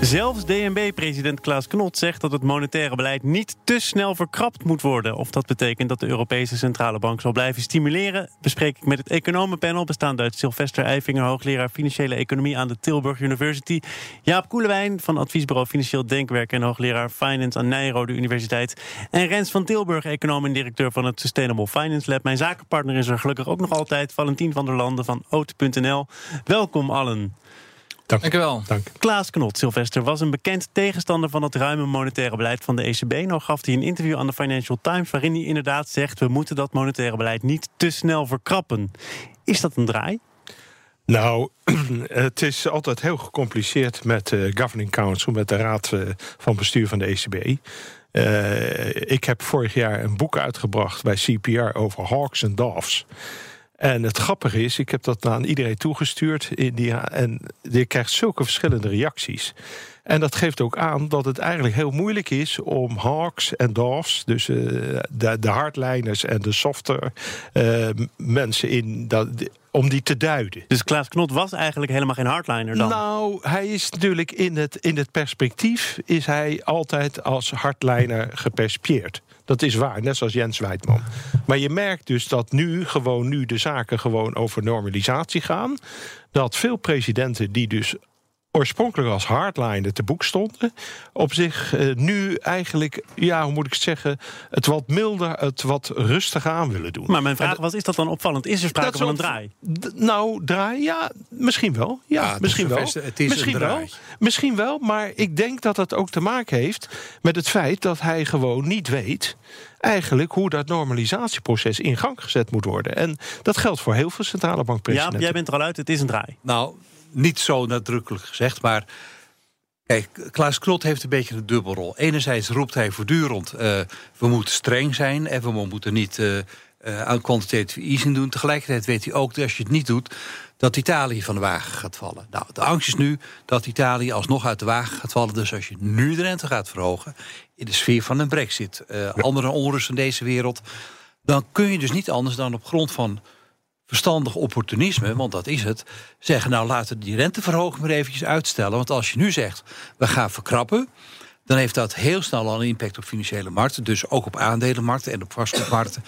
Zelfs DNB-president Klaas Knot zegt dat het monetaire beleid niet te snel verkrapt moet worden. Of dat betekent dat de Europese Centrale Bank zal blijven stimuleren, bespreek ik met het economenpanel, bestaande uit Sylvester Eifinger, hoogleraar financiële economie aan de Tilburg University. Jaap Koelewijn van adviesbureau Financieel Denkwerk en hoogleraar Finance aan Nijrode Universiteit. En Rens van Tilburg, econoom en directeur van het Sustainable Finance Lab. Mijn zakenpartner is er gelukkig ook nog altijd, Valentien van der Landen van Oot.nl. Welkom allen. Dank, Dank u wel. Dank. Klaas Knot, Sylvester, was een bekend tegenstander van het ruime monetaire beleid van de ECB. Nou gaf hij een interview aan de Financial Times waarin hij inderdaad zegt: we moeten dat monetaire beleid niet te snel verkrappen. Is dat een draai? Nou, het is altijd heel gecompliceerd met de Governing Council, met de raad eh, van bestuur van de ECB. Uh, ik heb vorig jaar een boek uitgebracht bij CPR over hawks en doves. En het grappige is, ik heb dat aan iedereen toegestuurd. In die, en je krijgt zulke verschillende reacties. En dat geeft ook aan dat het eigenlijk heel moeilijk is om hawks en doves, dus uh, de, de hardliners en de softer uh, mensen in dat, om die te duiden. Dus Klaas Knot was eigenlijk helemaal geen hardliner dan? Nou, hij is natuurlijk in het, in het perspectief is hij altijd als hardliner gepercipieerd. Dat is waar, net zoals Jens Weidman. Maar je merkt dus dat nu gewoon nu de zaken gewoon over normalisatie gaan. Dat veel presidenten die dus oorspronkelijk als hardliner te boek stonden, op zich uh, nu eigenlijk, ja, hoe moet ik het zeggen, het wat milder, het wat rustiger aan willen doen. Maar mijn vraag was: is dat dan opvallend? Is er sprake van een draai? Nou, draai, ja, misschien wel. Ja, ja misschien wel. Het is misschien wel. Misschien wel, maar ik denk dat dat ook te maken heeft met het feit dat hij gewoon niet weet eigenlijk hoe dat normalisatieproces in gang gezet moet worden. En dat geldt voor heel veel centrale bankpresidenten. Ja, jij bent er al uit, het is een draai. Nou, niet zo nadrukkelijk gezegd, maar. Kijk, Klaas Knot heeft een beetje een dubbelrol. Enerzijds roept hij voortdurend: uh, we moeten streng zijn en we moeten niet uh, uh, aan quantitative easing doen. Tegelijkertijd weet hij ook dat als je het niet doet, dat Italië van de wagen gaat vallen. Nou, de angst is nu dat Italië alsnog uit de wagen gaat vallen. Dus als je nu de rente gaat verhogen, in de sfeer van een brexit, andere onrust in deze wereld, dan kun je dus niet anders dan op grond van verstandig opportunisme, want dat is het, zeggen nou laten we die renteverhoging maar eventjes uitstellen. Want als je nu zegt we gaan verkrappen, dan heeft dat heel snel al een impact op financiële markten, dus ook op aandelenmarkten en op vastgoedmarkten.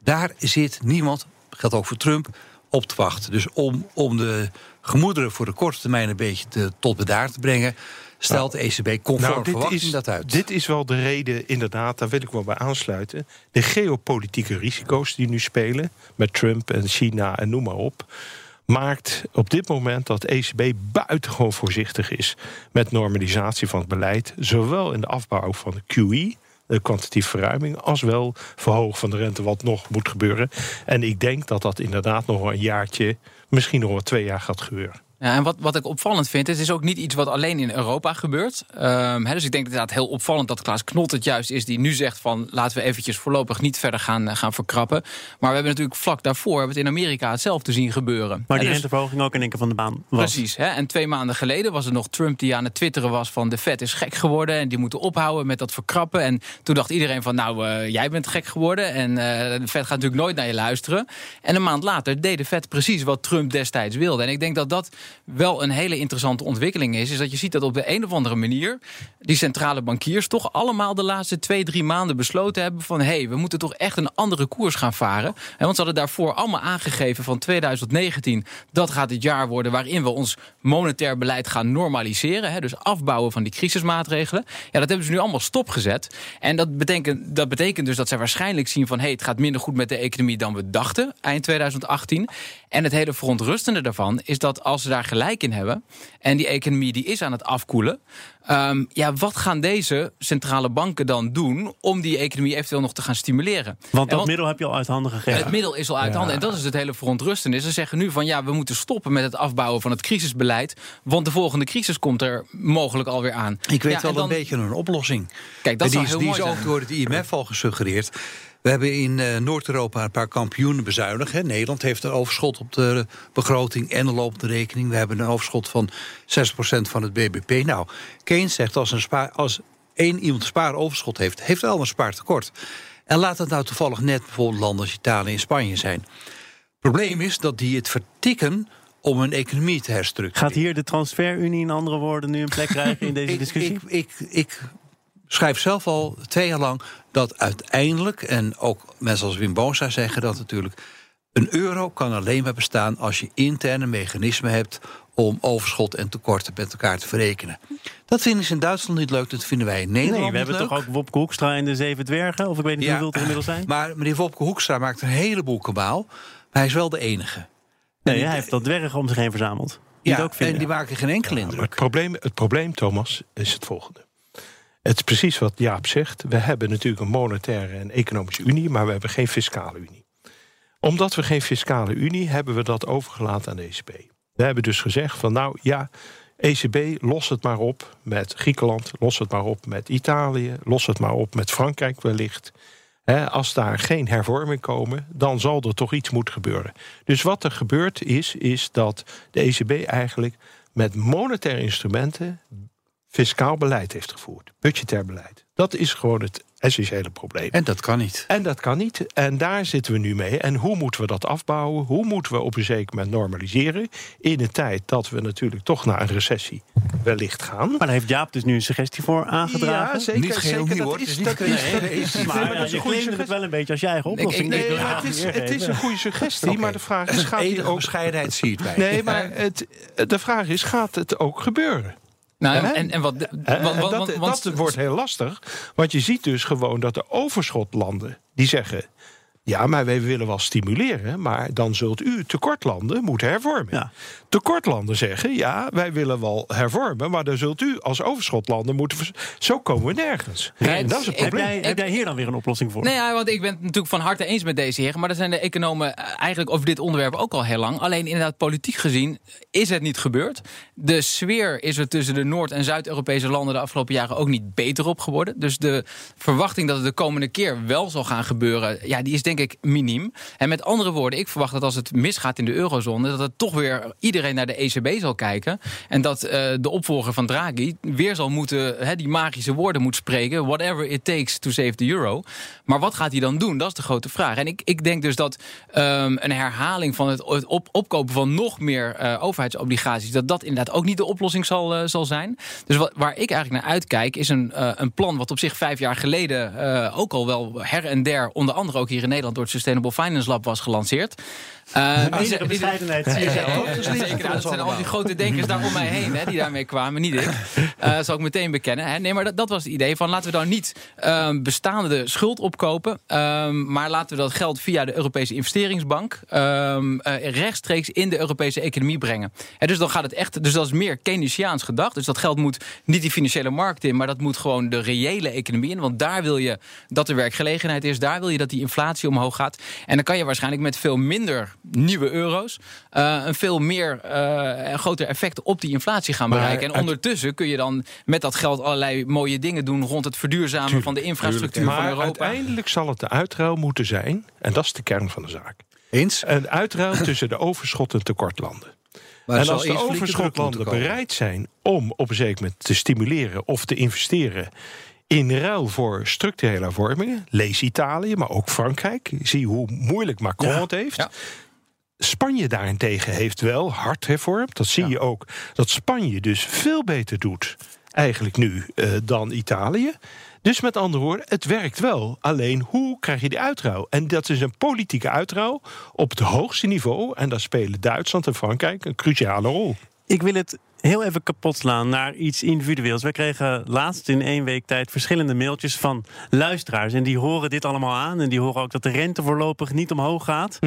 Daar zit niemand, geldt ook voor Trump, op te wachten. Dus om, om de gemoederen voor de korte termijn een beetje tot bedaar te brengen, stelt de ECB conform nou, verwachting dat uit. Dit is wel de reden, inderdaad, daar wil ik wel bij aansluiten. De geopolitieke risico's die nu spelen, met Trump en China en noem maar op maakt op dit moment dat de ECB buitengewoon voorzichtig is met normalisatie van het beleid, zowel in de afbouw van de QE, de kwantitatieve verruiming, als wel verhogen van de rente, wat nog moet gebeuren. En ik denk dat dat inderdaad nog een jaartje, misschien nog wel twee jaar gaat gebeuren. Ja, en wat, wat ik opvallend vind, het is ook niet iets wat alleen in Europa gebeurt. Um, dus ik denk inderdaad heel opvallend dat Klaas Knot het juist is die nu zegt van laten we eventjes voorlopig niet verder gaan, eh, gaan verkrappen. Maar we hebben natuurlijk vlak daarvoor hebben het in Amerika hetzelfde zien gebeuren. Maar die dus, renteverhoging ook in één keer van de baan was. Precies. Hè? En twee maanden geleden was er nog Trump die aan het twitteren was van de Fed is gek geworden en die moeten ophouden met dat verkrappen. En toen dacht iedereen van nou uh, jij bent gek geworden en uh, de Fed gaat natuurlijk nooit naar je luisteren. En een maand later deed de Fed precies wat Trump destijds wilde. En ik denk dat dat wel een hele interessante ontwikkeling is, is dat je ziet dat op de een of andere manier die centrale bankiers toch allemaal de laatste twee, drie maanden besloten hebben van hé, hey, we moeten toch echt een andere koers gaan varen. want ze hadden daarvoor allemaal aangegeven van 2019 dat gaat het jaar worden waarin we ons monetair beleid gaan normaliseren. dus afbouwen van die crisismaatregelen. Ja, dat hebben ze nu allemaal stopgezet. En dat betekent, dat betekent dus dat zij waarschijnlijk zien van hé, hey, het gaat minder goed met de economie dan we dachten eind 2018. En het hele verontrustende daarvan is dat als ze daar gelijk in hebben. En die economie die is aan het afkoelen. Ehm, ja, wat gaan deze centrale banken dan doen om die economie eventueel nog te gaan stimuleren? Want dat middel heb je al uit handen gegeven. het middel is al uit handen. En dat is het hele verontrustende. Ze zeggen nu van ja, we moeten stoppen met het afbouwen van het crisisbeleid. Want de volgende crisis komt er mogelijk alweer aan. Ik weet Ja, wel dan- een beetje een oplossing. Kijk, dat die zou is, heel die is mooi ook zijn. door het IMF al gesuggereerd. We hebben in eh, Noord-Europa een paar kampioenen bezuinigd. Hè. Nederland heeft een overschot op de begroting en een lopende rekening. We hebben een overschot van 6% van het BBP. Nou, Keynes zegt als, een spaar, als één iemand spaaroverschot heeft... heeft de ander een spaartekort. En laat het nou toevallig net bijvoorbeeld landen als Italië en Spanje zijn. Probleem is dat die het vertikken om hun economie te herstructureren. Gaat hier de transferunie in andere woorden nu een plek krijgen in deze Ik- discussie? Ik, ik, ik schrijf zelf al twee jaar lang dat uiteindelijk, en ook mensen als Wim Boonsa zeggen dat natuurlijk, een euro kan alleen maar bestaan als je interne mechanismen hebt om overschot en tekorten met elkaar te verrekenen. Dat vinden ze in Duitsland niet leuk, dat vinden wij in Nederland nee, we hebben leuk. toch ook Wopke Hoekstra en de Zeven Dwergen? Of ik weet niet hoeveel er inmiddels zijn? Maar meneer Wopke Hoekstra maakt een heleboel kabaal, maar hij is wel de enige. Nee, die- hij heeft dat dwergen om zich heen verzameld. Die Ja, ook vinden. en die maken geen enkele Maar het indruk. probleem, het probleem, Thomas, is het volgende. Het is precies wat Jaap zegt. We hebben natuurlijk een monetaire en economische unie, maar we hebben geen fiscale unie. Omdat we geen fiscale unie hebben we dat overgelaten aan de ECB. We hebben dus gezegd van nou ja, ECB los het maar op met Griekenland, los het maar op met Italië, los het maar op met Frankrijk wellicht. Als daar geen hervorming komen, dan zal er toch iets moeten gebeuren. Dus wat er gebeurt is, is dat de ECB eigenlijk met monetaire instrumenten fiscaal beleid heeft gevoerd. Budgetair beleid. Dat is gewoon het essentiële probleem. En dat kan niet. En dat kan niet. En daar zitten we nu mee. En hoe moeten we dat afbouwen? Hoe moeten we op een zeker moment normaliseren? In een tijd dat we natuurlijk toch naar een recessie wellicht gaan. Maar daar heeft Jaap dus nu een suggestie voor aangedragen. Ja, zeker. Niet geheel zeker, nieuw, dat is- dat is- dat is- Maar, nee, dat is je een goede claimde het wel een beetje als je eigen oplossing. Ik Nee, graag het is, het is een goede suggestie, maar de vraag is: gaat die Enige ook. bescheidenheid zie je het bij. Nee, maar het, de vraag is: gaat het ook gebeuren? Nou, en, en wat, Hè? want- En want- dat, want- dat wordt heel lastig. Want je ziet dus gewoon dat de overschotlanden die zeggen. Ja, maar wij willen wel stimuleren, maar dan zult u tekortlanden moeten hervormen. Ja. Tekortlanden zeggen, ja, wij willen wel hervormen, maar dan zult u als overschotlanden moeten. Zo komen we nergens. Ja, en dat is het ik- Heb probleem. jij, heb jij hier dan weer een oplossing voor? Nee, ja, want ik ben het natuurlijk van harte eens met deze heren. Maar er zijn de economen eh, eigenlijk over dit onderwerp ook al heel lang. Alleen inderdaad, politiek gezien is het niet gebeurd. De sfeer is er tussen de Noord- en Zuid-Europese landen de afgelopen jaren ook niet beter op geworden. Dus de verwachting dat het de komende keer wel zal gaan gebeuren, ja, die is denk ik miniem. En met andere woorden, ik verwacht dat als het misgaat in de eurozone, dat het toch weer iedereen naar de ECB zal kijken. En dat eh, de opvolger van Draghi weer zal moeten, die magische woorden moet spreken. Whatever it takes to save the euro. Maar wat gaat hij dan doen? Dat is de grote vraag. En ik, ik denk dus dat ehm, een herhaling van het, op, opkopen van nog meer eh, overheidsobligaties, dat dat inderdaad ook niet de oplossing zal, eh, zal zijn. Dus waar ik eigenlijk naar uitkijk, is een, een plan wat op zich vijf jaar geleden ook al wel her en der, onder andere ook hier in Nederland door het Sustainable Finance Lab was gelanceerd. Eh, die die- ja, ja, zeker. Dat zijn al die grote denkers daar om mij heen hè, die daarmee kwamen, niet ik. Eh zal ik meteen bekennen. Hè. Nee, maar dat, dat was het idee van laten we dan niet ehm, bestaande schuld opkopen, ehm, maar laten we dat geld via de Europese investeringsbank ehm, eh, rechtstreeks in de Europese economie brengen. Dus dan gaat het echt, dus dat is meer Keynesiaans gedacht. Dus dat geld moet niet die financiële markt in, maar dat moet gewoon de reële economie in. Want daar wil je dat er werkgelegenheid is, daar wil je dat die inflatie omhoog gaat. En dan kan je waarschijnlijk met veel minder nieuwe euro's eh, een veel meer eh, een groter effect op die inflatie gaan Maar bereiken. En uit- ondertussen kun je dan met dat geld allerlei mooie dingen doen rond het verduurzamen van de infrastructuur van maar Europa. uiteindelijk zal het de uitruil moeten zijn, en dat is de kern van de zaak. Eens? Een uitruil tussen de overschot- en tekortlanden. Maar en zal als de overschotlanden bereid zijn om op een zeker moment te stimuleren of te investeren in ruil voor structurele hervormingen, lees Italië, maar ook Frankrijk, zie hoe moeilijk Macron Ja. het heeft. Ja. Spanje daarentegen heeft wel hard hervormd. Dat zie je ook. Dat Spanje dus veel beter doet eigenlijk nu eh, dan Italië. Dus met andere woorden, het werkt wel. Alleen hoe krijg je die uitrouw? En dat is een politieke uitrouw op het hoogste niveau. En daar spelen Duitsland en Frankrijk een cruciale rol. Ik wil het heel even kapot slaan naar iets individueels. Wij kregen laatst in één week tijd verschillende mailtjes van luisteraars. En die horen dit allemaal aan. En die horen ook dat de rente voorlopig niet omhoog gaat.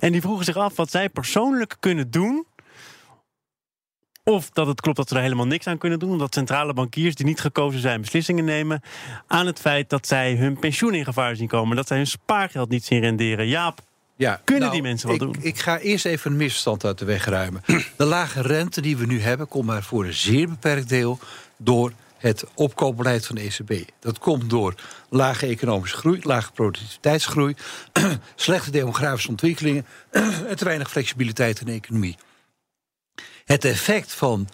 En die vroegen zich af wat zij persoonlijk kunnen doen Of dat het klopt dat ze er helemaal niks aan kunnen doen. Omdat centrale bankiers die niet gekozen zijn beslissingen nemen. Aan het feit dat zij hun pensioen in gevaar zien komen. Dat zij hun spaargeld niet zien renderen. Jaap, Ja, Kunnen nou, die mensen wat ik, doen? Ik ga eerst even een misverstand uit de weg ruimen. De lage rente die we nu hebben, komt maar voor een zeer beperkt deel door het opkoopbeleid van de ECB. Dat komt door lage economische groei, lage productiviteitsgroei, slechte demografische ontwikkelingen en te weinig flexibiliteit in de economie. Het effect van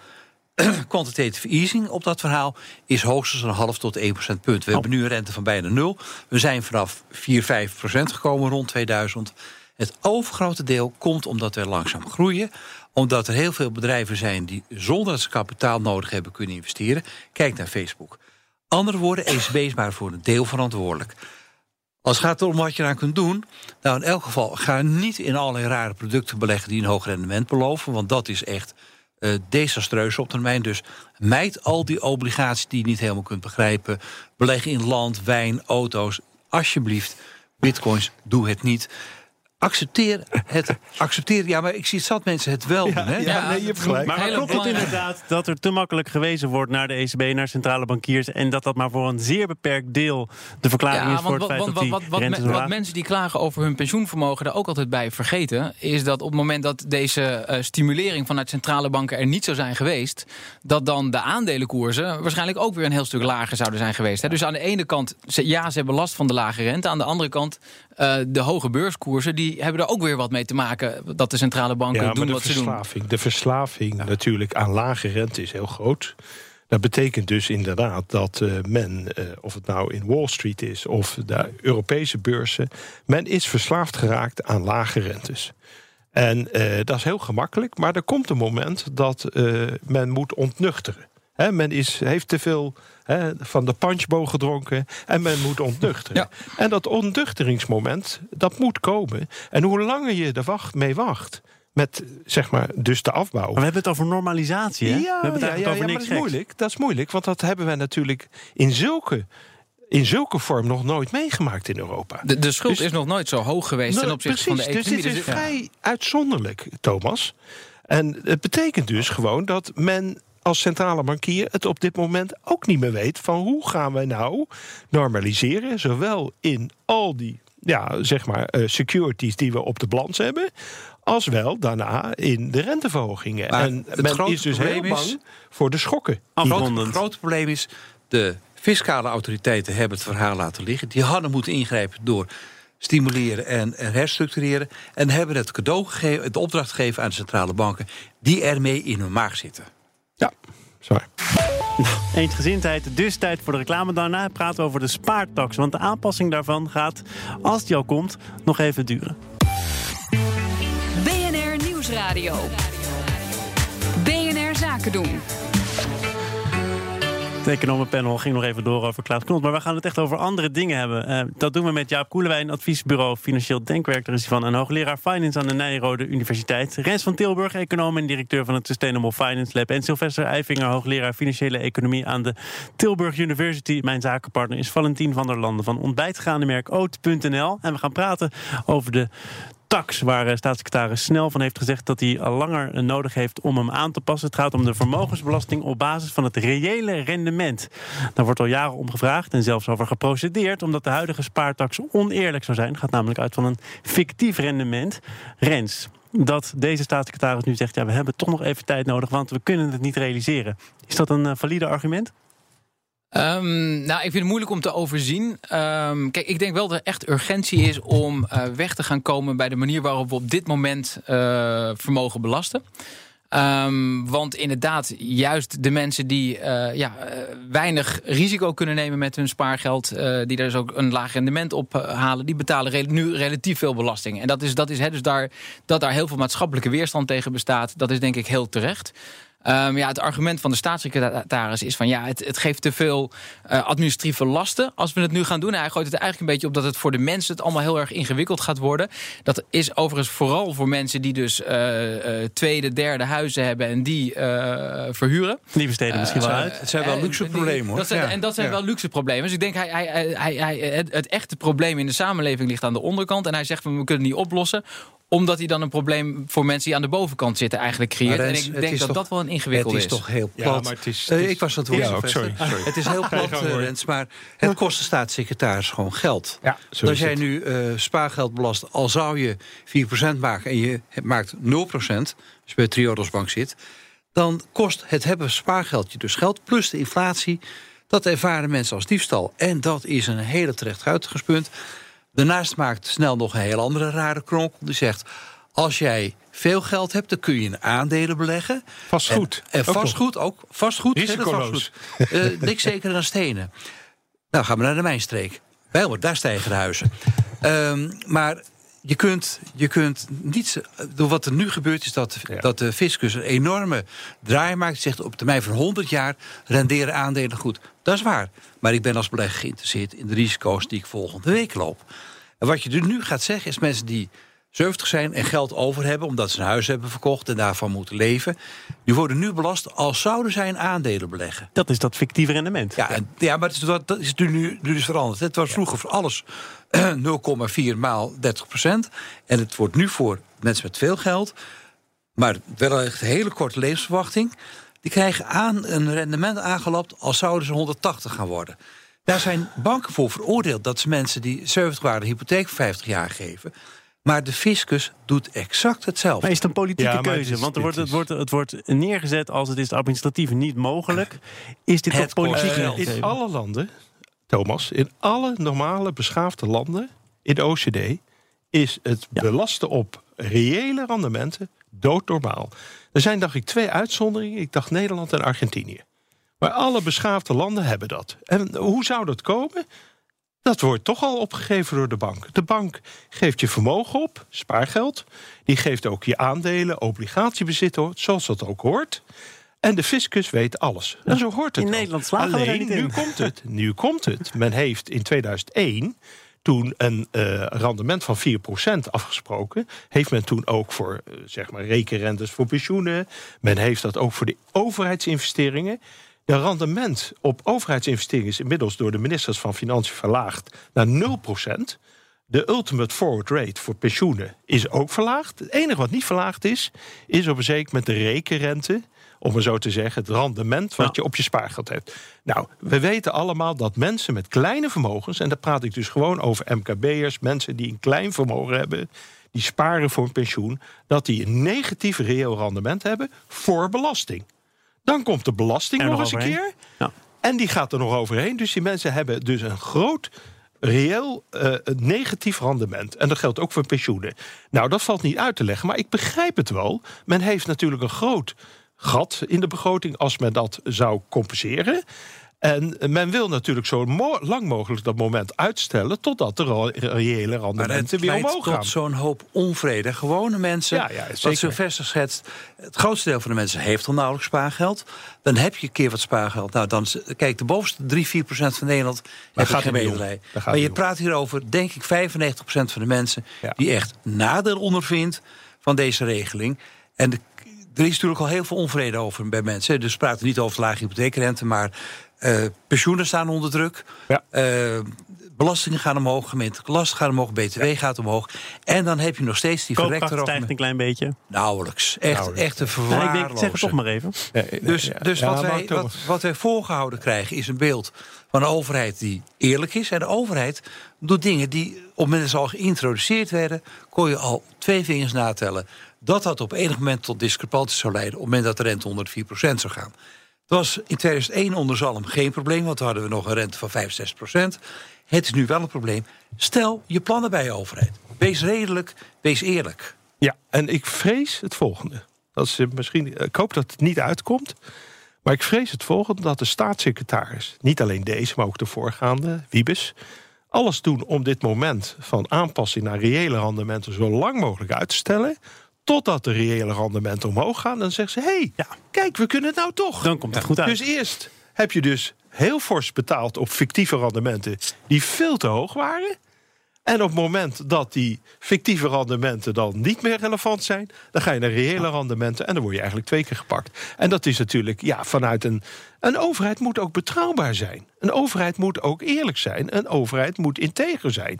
quantitative easing op dat verhaal is hoogstens een half tot 1 procentpunt. We hebben nu een rente van bijna nul. We zijn vanaf 4, 5 procent gekomen rond 2000. Het overgrote deel komt omdat we langzaam groeien. Omdat er heel veel bedrijven zijn die zonder dat ze kapitaal nodig hebben kunnen investeren. Kijk naar Facebook. Andere woorden, ECB is maar voor een deel verantwoordelijk. Als het gaat om wat je eraan kunt doen, nou in elk geval ga niet in allerlei rare producten beleggen die een hoog rendement beloven, want dat is echt eh, desastreus op termijn. Dus mijd al die obligaties die je niet helemaal kunt begrijpen. Beleg in land, wijn, auto's. Alsjeblieft, bitcoins, doe het niet. Accepteer het. Accepteer, ja, maar ik zie het zat mensen het wel doen. Hè? Ja, nee, je hebt gelijk. Maar, klopt het inderdaad dat er te makkelijk gewezen wordt naar de ECB, naar centrale bankiers, en dat dat maar voor een zeer beperkt deel de verklaring is voor het feit wat, dat wat, die wat, wat, wat mensen die klagen over hun pensioenvermogen daar ook altijd bij vergeten, is dat op het moment dat deze eh, stimulering vanuit centrale banken er niet zou zijn geweest, dat dan de aandelenkoersen waarschijnlijk ook weer een heel stuk lager zouden zijn geweest. Hè. Dus aan de ene kant, ze- ja, ze hebben last van de lage rente. Aan de andere kant, eh, de hoge beurskoersen, die hebben er ook weer wat mee te maken dat de centrale banken Ja, doen wat ze doen. verslaving, de verslaving natuurlijk aan lage rente is heel groot. Dat betekent dus inderdaad dat eh, men, eh, of het nou in Wall Street is of de Europese beurzen, men is verslaafd geraakt aan lage rentes. En dat is heel gemakkelijk, maar er komt een moment dat men moet ontnuchteren. Men is, heeft te veel hè, van de punchbowl gedronken en men moet ontnuchteren. En dat ontnuchteringsmoment, dat moet komen. En hoe langer je er wacht, mee wacht, met zeg maar dus de afbouw. Maar we hebben het over normalisatie, hè? Ja, we hebben het ja, ja, over ja, maar niks dat is moeilijk. Dat is moeilijk, want dat hebben we natuurlijk in zulke, in zulke vorm nog nooit meegemaakt in Europa. De, de schuld Dus- is nog nooit zo hoog geweest ten Nou, opzichte van de precies, economie. Dus dit is Dus- vrij uitzonderlijk, Thomas. En het betekent dus gewoon dat men als centrale bankier het op dit moment ook niet meer weet van hoe gaan wij nou normaliseren, zowel in al die ja, zeg maar, eh, securities die we op de balans hebben, als wel daarna in de renteverhogingen. Maar en het men is dus heel is- bang voor de schokken. Het grote, probleem is, de fiscale autoriteiten hebben het verhaal laten liggen. Die hadden moeten ingrijpen door stimuleren en, en herstructureren. En hebben het cadeau gegeven, het opdracht gegeven aan de centrale banken... die ermee in hun maag zitten. Zwaar. Eensgezindheid, dus tijd voor de reclame. Daarna praten we over de spaartax. Want de aanpassing daarvan gaat, als die al komt, nog even duren. BNR Nieuwsradio. BNR Zaken doen. Het economenpanel ging nog even door over Klaas Knot. Maar we gaan het echt over andere dingen hebben. Eh, dat doen we met Jaap Koelewijn, adviesbureau Financieel Denkwerk. Daar is hij van. En hoogleraar Finance aan de Nijrode Universiteit. Rens van Tilburg, econoom en directeur van het Sustainable Finance Lab. En Sylvester Eifinger, hoogleraar Financiële Economie aan de Tilburg University. Mijn zakenpartner is Valentin van der Landen van ontbijtgraandenmerk Oat.nl. En we gaan praten over de tax, waar eh, staatssecretaris Snel van heeft gezegd dat hij al langer nodig heeft om hem aan te passen. Het gaat om de vermogensbelasting op basis van het reële rendement. Daar wordt al jaren om gevraagd en zelfs over geprocedeerd, omdat de huidige spaartax oneerlijk zou zijn. Het gaat namelijk uit van een fictief rendement. Rens, dat deze staatssecretaris nu zegt: ja, we hebben toch nog even tijd nodig, want we kunnen het niet realiseren. Is dat een eh, valide argument? Ehm, nou, ik vind het moeilijk om te overzien. Ehm, kijk, ik denk wel dat er echt urgentie is om eh, weg te gaan komen bij de manier waarop we op dit moment eh, vermogen belasten. Ehm, want inderdaad, juist de mensen die eh, ja, weinig risico kunnen nemen met hun spaargeld, die daar dus ook een laag rendement op halen, die betalen nu relatief veel belasting. En dat is, dat is hè, dus daar, dat daar heel veel maatschappelijke weerstand tegen bestaat, dat is denk ik heel terecht. Ehm, ja, het argument van de staatssecretaris is van ja, het, het geeft te veel eh, administratieve lasten als we het nu gaan doen. Hij gooit het eigenlijk een beetje op dat het voor de mensen het allemaal heel erg ingewikkeld gaat worden. Dat is overigens vooral voor mensen die dus eh, eh, tweede, derde huizen hebben en die eh, verhuren. Die besteden misschien wel uit. Het zijn wel luxe problemen, hoor. Dat zijn, Ja. En dat zijn Ja. wel luxe problemen. Dus ik denk, hij, hij, hij, hij, het echte probleem in de samenleving ligt aan de onderkant. En hij zegt, we kunnen het niet oplossen Omdat hij dan een probleem voor mensen die aan de bovenkant zitten eigenlijk creëert. En ik denk is dat toch- dat wel een ingewikkeld Het is. is toch heel Ja, plat. maar het is- Eh, het is- ik was aan het woord. Sylvester. sorry, sorry. Het is heel plat, eh, hoor. Rens, maar het kost de staatssecretaris gewoon geld. Ja, zo Als is jij het. nu eh, spaargeld belast, al zou je 4% maken en je maakt 0%, als je bij Triodos Bank zit, dan kost het hebben spaargeld je dus geld, plus de inflatie. Dat ervaren mensen als diefstal. En dat is een hele terecht uitgangspunt. Daarnaast maakt snel nog een heel andere rare kronkel. Die zegt, als jij veel geld hebt, dan kun je in aandelen beleggen. Vastgoed. En, en Ook vastgoed ook. Vastgoed, Risicoloos. vastgoed. Eh, niks zeker dan stenen. Nou, gaan we naar de mijnstreek. Bijlmer, daar stijgen de huizen. Ehm, maar je kunt, je kunt niet... Door wat er nu gebeurt is dat, Ja. dat de fiscus een enorme draai maakt. Zegt op termijn van 100 jaar renderen aandelen goed. Dat is waar. Maar ik ben als belegger geïnteresseerd in de risico's die ik volgende week loop. En wat je nu gaat zeggen is mensen die 70 zijn en geld over hebben... omdat ze een huis hebben verkocht en daarvan moeten leven... die worden nu belast als zouden zij in aandelen beleggen. Dat is dat fictieve rendement. Ja, en, ja maar het is, dat is nu, nu, dus veranderd. Het was vroeger voor alles 0,4 maal 30 procent. En het wordt nu voor mensen met veel geld... maar wel echt een hele korte levensverwachting... die krijgen aan een rendement aangelapt... als zouden ze 180 gaan worden. Daar zijn banken voor veroordeeld... dat ze mensen die 70 waren een hypotheek voor 50 jaar geven... Maar de fiscus doet exact hetzelfde. Maar is het een politieke Ja, maar het keuze? is- Want er wordt, het, wordt, het wordt neergezet als het is administratief niet mogelijk. Is dit Het toch politiek geld. In alle landen, Thomas, in alle normale beschaafde landen in de OCD is het Ja. belasten op reële rendementen doodnormaal. Er zijn, dacht ik, twee uitzonderingen. Ik dacht Nederland en Argentinië. Maar alle beschaafde landen hebben dat. En hoe zou dat komen? Dat wordt toch al opgegeven door de bank. De bank geeft je vermogen op, spaargeld. Die geeft ook je aandelen, obligatiebezit, zoals dat ook hoort. En de fiscus weet alles. En zo hoort het In. Nederland slagen we Alleen, nu komt het. Nu komt het. Men heeft in 2001 toen een eh, rendement van 4% afgesproken. Heeft men toen ook voor eh, zeg maar rekenrentes voor pensioenen. Men heeft dat ook voor de overheidsinvesteringen. De rendement op overheidsinvesteringen is inmiddels door de ministers van Financiën verlaagd naar 0%. De ultimate forward rate voor pensioenen is ook verlaagd. Het enige wat niet verlaagd is, is op een zeker moment de rekenrente. Om maar zo te zeggen, het rendement wat Ja. je op je spaargeld hebt. Nou, we weten allemaal dat mensen met kleine vermogens, en daar praat ik dus gewoon over MKB'ers, mensen die een klein vermogen hebben, die sparen voor een pensioen, dat die een negatief reëel rendement hebben voor belasting. Dan komt de belasting nog nog eens een keer. Ja. En die gaat er nog overheen. Dus die mensen hebben dus een groot reëel eh, negatief rendement. En dat geldt ook voor pensioenen. Nou, dat valt niet uit te leggen, maar ik begrijp het wel. Men heeft natuurlijk een groot gat in de begroting als men dat zou compenseren. En men wil natuurlijk zo mo- lang mogelijk dat moment uitstellen... totdat de reële rendementen weer omhoog gaan. tot zo'n hoop onvrede. Gewone mensen, Ja, ja, wat. Sylvester schetst... het grootste deel van de mensen heeft al nauwelijks spaargeld. Dan heb je een keer wat spaargeld. Nou, dan, kijk, de bovenste 3, 4 procent van Nederland... ik geen gaat Maar je praat hier over, denk ik, 95 procent van de mensen... Ja. die echt nadeel ondervindt van deze regeling. En de, er is natuurlijk al heel veel onvrede over bij mensen. Dus we praten niet over de lage hypotheekrente... maar eh, pensioenen staan onder druk. Ja. Eh, belastingen gaan omhoog, gemeentelijke lasten gaan omhoog, BTW gaat omhoog. En dan heb je nog steeds die Koopkracht verrekte stijgt een klein beetje. Nauwelijks. Echt, Nauwelijks. echt een Nou, ik, denk, ik verwaarloze. zeg het toch maar even. Dus, dus Ja, wat, maar wij, wat, wat wij voorgehouden krijgen is een beeld van een overheid die eerlijk is. En de overheid doet dingen die op het moment dat ze al geïntroduceerd werden... kon je al twee vingers natellen. Dat dat op enig moment tot discrepanties zou leiden... op het moment dat de rente onder de 4% zou gaan. Was in 2001 onder Zalm geen probleem... want toen hadden we nog een rente van 5, 6 Het is nu wel een probleem. Stel je plannen bij je overheid. Wees redelijk, wees eerlijk. Ja, en ik vrees het volgende. Dat eh, misschien, ik hoop dat het niet uitkomt. Maar ik vrees het volgende: dat de staatssecretaris, niet alleen deze, maar ook de voorgaande, Wiebes, alles doen om dit moment van aanpassing naar reële rendementen zo lang mogelijk uit te stellen. Totdat de reële rendementen omhoog gaan. Dan zeggen ze: hé, hey, Ja. kijk, we kunnen het nou toch. Dan komt het goed uit. Dus eerst heb je dus heel fors betaald op fictieve rendementen die veel te hoog waren. En op het moment dat die fictieve rendementen dan niet meer relevant zijn, dan ga je naar reële rendementen en dan word je eigenlijk twee keer gepakt. En dat is natuurlijk, ja, vanuit een. Een overheid moet ook betrouwbaar zijn. Een overheid moet ook eerlijk zijn. Een overheid moet integer zijn.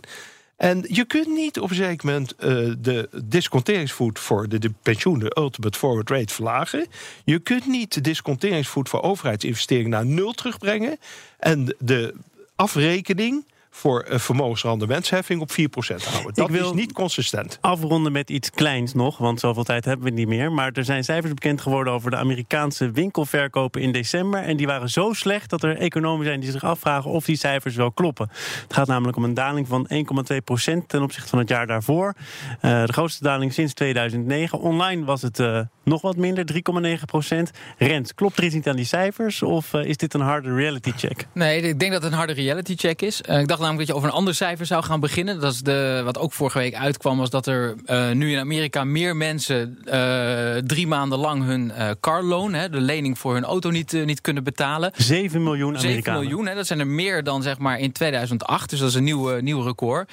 En je kunt niet op een zeker moment uh, de disconteringsvoet voor de, de pensioen, de ultimate forward rate, verlagen. Je kunt niet de disconteringsvoet voor overheidsinvesteringen naar nul terugbrengen. En de afrekening voor een vermogensrendementsheffing op 4% houden. Dat is niet consistent. Afronden met iets kleins nog, want zoveel tijd hebben we niet meer. Maar er zijn cijfers bekend geworden over de Amerikaanse winkelverkopen in december. En die waren zo slecht dat er economen zijn die zich afvragen of die cijfers wel kloppen. Het gaat namelijk om een daling van 1,2% ten opzichte van het jaar daarvoor. Uh, de grootste daling sinds 2009. Online was het uh, nog wat minder, 3,9%. Rent, klopt er iets niet aan die cijfers? Of uh, is dit een harde reality check? Nee, ik denk dat het een harde reality check is. ik dacht namelijk dat je over een ander cijfer zou gaan beginnen. Dat is de, wat ook vorige week uitkwam, was dat er uh, nu in Amerika meer mensen drie maanden lang hun uh, car loan, hè, de lening voor hun auto, niet, niet kunnen betalen. 7 miljoen Amerikanen. 7 miljoen, hè, dat zijn er meer dan zeg maar in 2008. Dus dat is een nieuw, nieuw record.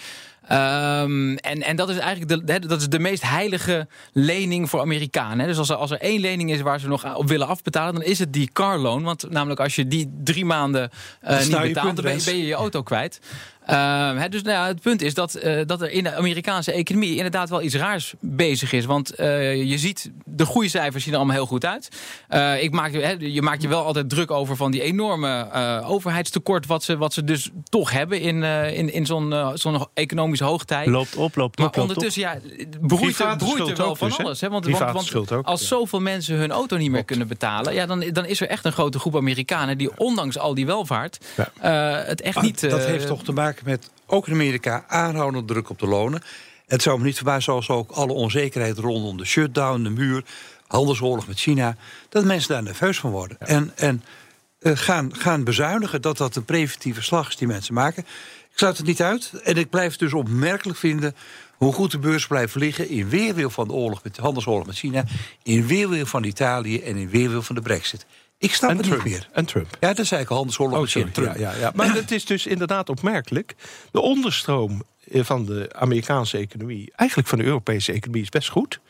Um, en, en dat is eigenlijk de, dat is de meest heilige lening voor Amerikanen. Dus als er, als er één lening is waar ze nog op willen afbetalen, dan is het die car loan. Want namelijk als je die drie maanden uh, niet betaalt, dan ben je, ben je je auto kwijt. Uh, dus nou ja, het punt is dat, uh, dat er in de Amerikaanse economie inderdaad wel iets raars bezig is. Want uh, je ziet, de groeicijfers zien er allemaal heel goed uit. ik maak, he, je maakt je wel altijd druk over van die enorme overheidstekort... wat ze, wat ze dus toch hebben in, in, in zo'n zo'n economische hoogtijd. Loopt op, loopt maar op. Maar ondertussen, ja, broeit, er, broeit er wel van dus, alles. Hè? Want, want, want ook, als zoveel mensen hun auto niet meer kunnen betalen... Ja, dan, dan is er echt een grote groep Amerikanen... die ondanks al die welvaart ja. het echt niet... dat heeft toch te maken met, ook in Amerika, aanhoudende druk op de lonen. Het zou me niet verbazen, zoals ook alle onzekerheid rondom de shutdown, de muur, handelsoorlog met China, dat mensen daar nerveus van worden. En, en uh, gaan, gaan bezuinigen, dat dat een preventieve slag is die mensen maken. Ik sluit het niet uit. En ik blijf het dus opmerkelijk vinden hoe goed de beurs blijft liggen in weerwil van de oorlog met de handelsoorlog met China, in weerwil van Italië en in weerwil van de Brexit. Ik snap en het Trump. niet meer. En Trump. Ja, dat is eigenlijk handelsoorlog Oh. Trump. Ja, ja, ja. Maar het is dus inderdaad opmerkelijk. De onderstroom van de Amerikaanse economie, eigenlijk van de Europese economie, is best goed.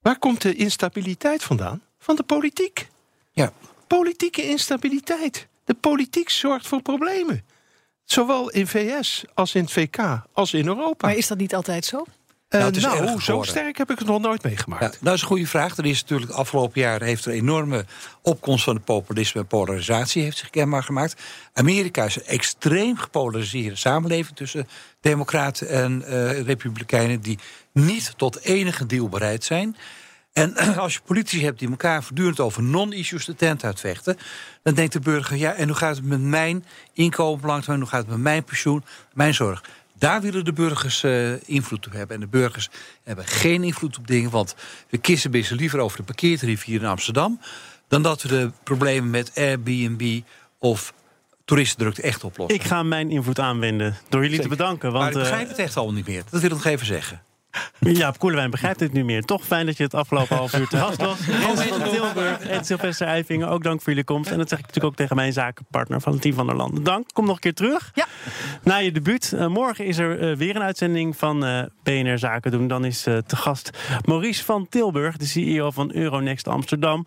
Waar komt de instabiliteit vandaan? Van de politiek. Ja. Politieke instabiliteit. De politiek zorgt voor problemen. Zowel in VS als in het VK als in Europa. Maar is dat niet altijd zo? Uh, Nou, het nou, zo sterk heb ik het nog nooit meegemaakt. Ja, nou, dat is een goede vraag. Er is natuurlijk afgelopen jaar heeft er een enorme opkomst van de populisme en polarisatie heeft zich kenbaar gemaakt. Amerika is een extreem gepolariseerde samenleving tussen democraten en uh, republikeinen die niet tot enige deal bereid zijn. En als je politici hebt die elkaar voortdurend over non-issues de tent uitvechten, dan denkt de burger: ja, en hoe gaat het met mijn inkomen? Hoe gaat het met mijn pensioen, mijn zorg? Daar willen de burgers uh, invloed op hebben. En de burgers hebben geen invloed op dingen. Want we kissen best liever over de parkeertarief hier in Amsterdam. dan dat we de problemen met Airbnb of toeristendrukte echt oplossen. Ik ga mijn invloed aanwenden door jullie Zeker. te bedanken. maar Want, ik eh, begrijp het echt allemaal niet meer. Dat wil ik nog even zeggen. Jaap Koelewijn begrijpt dit nu meer. Toch fijn dat je het afgelopen half uur te gast was. Rens van Tilburg en Sylvester Eivingen, ook dank voor jullie komst. En dat zeg ik natuurlijk ook tegen mijn zakenpartner Valentien van der Landen. Dank, kom nog een keer terug. Ja. Na je debuut. Uh, morgen is er uh, weer een uitzending van uh, BNR Zaken doen. Dan is te gast Maurice van Tilburg, de CEO van Euronext Amsterdam.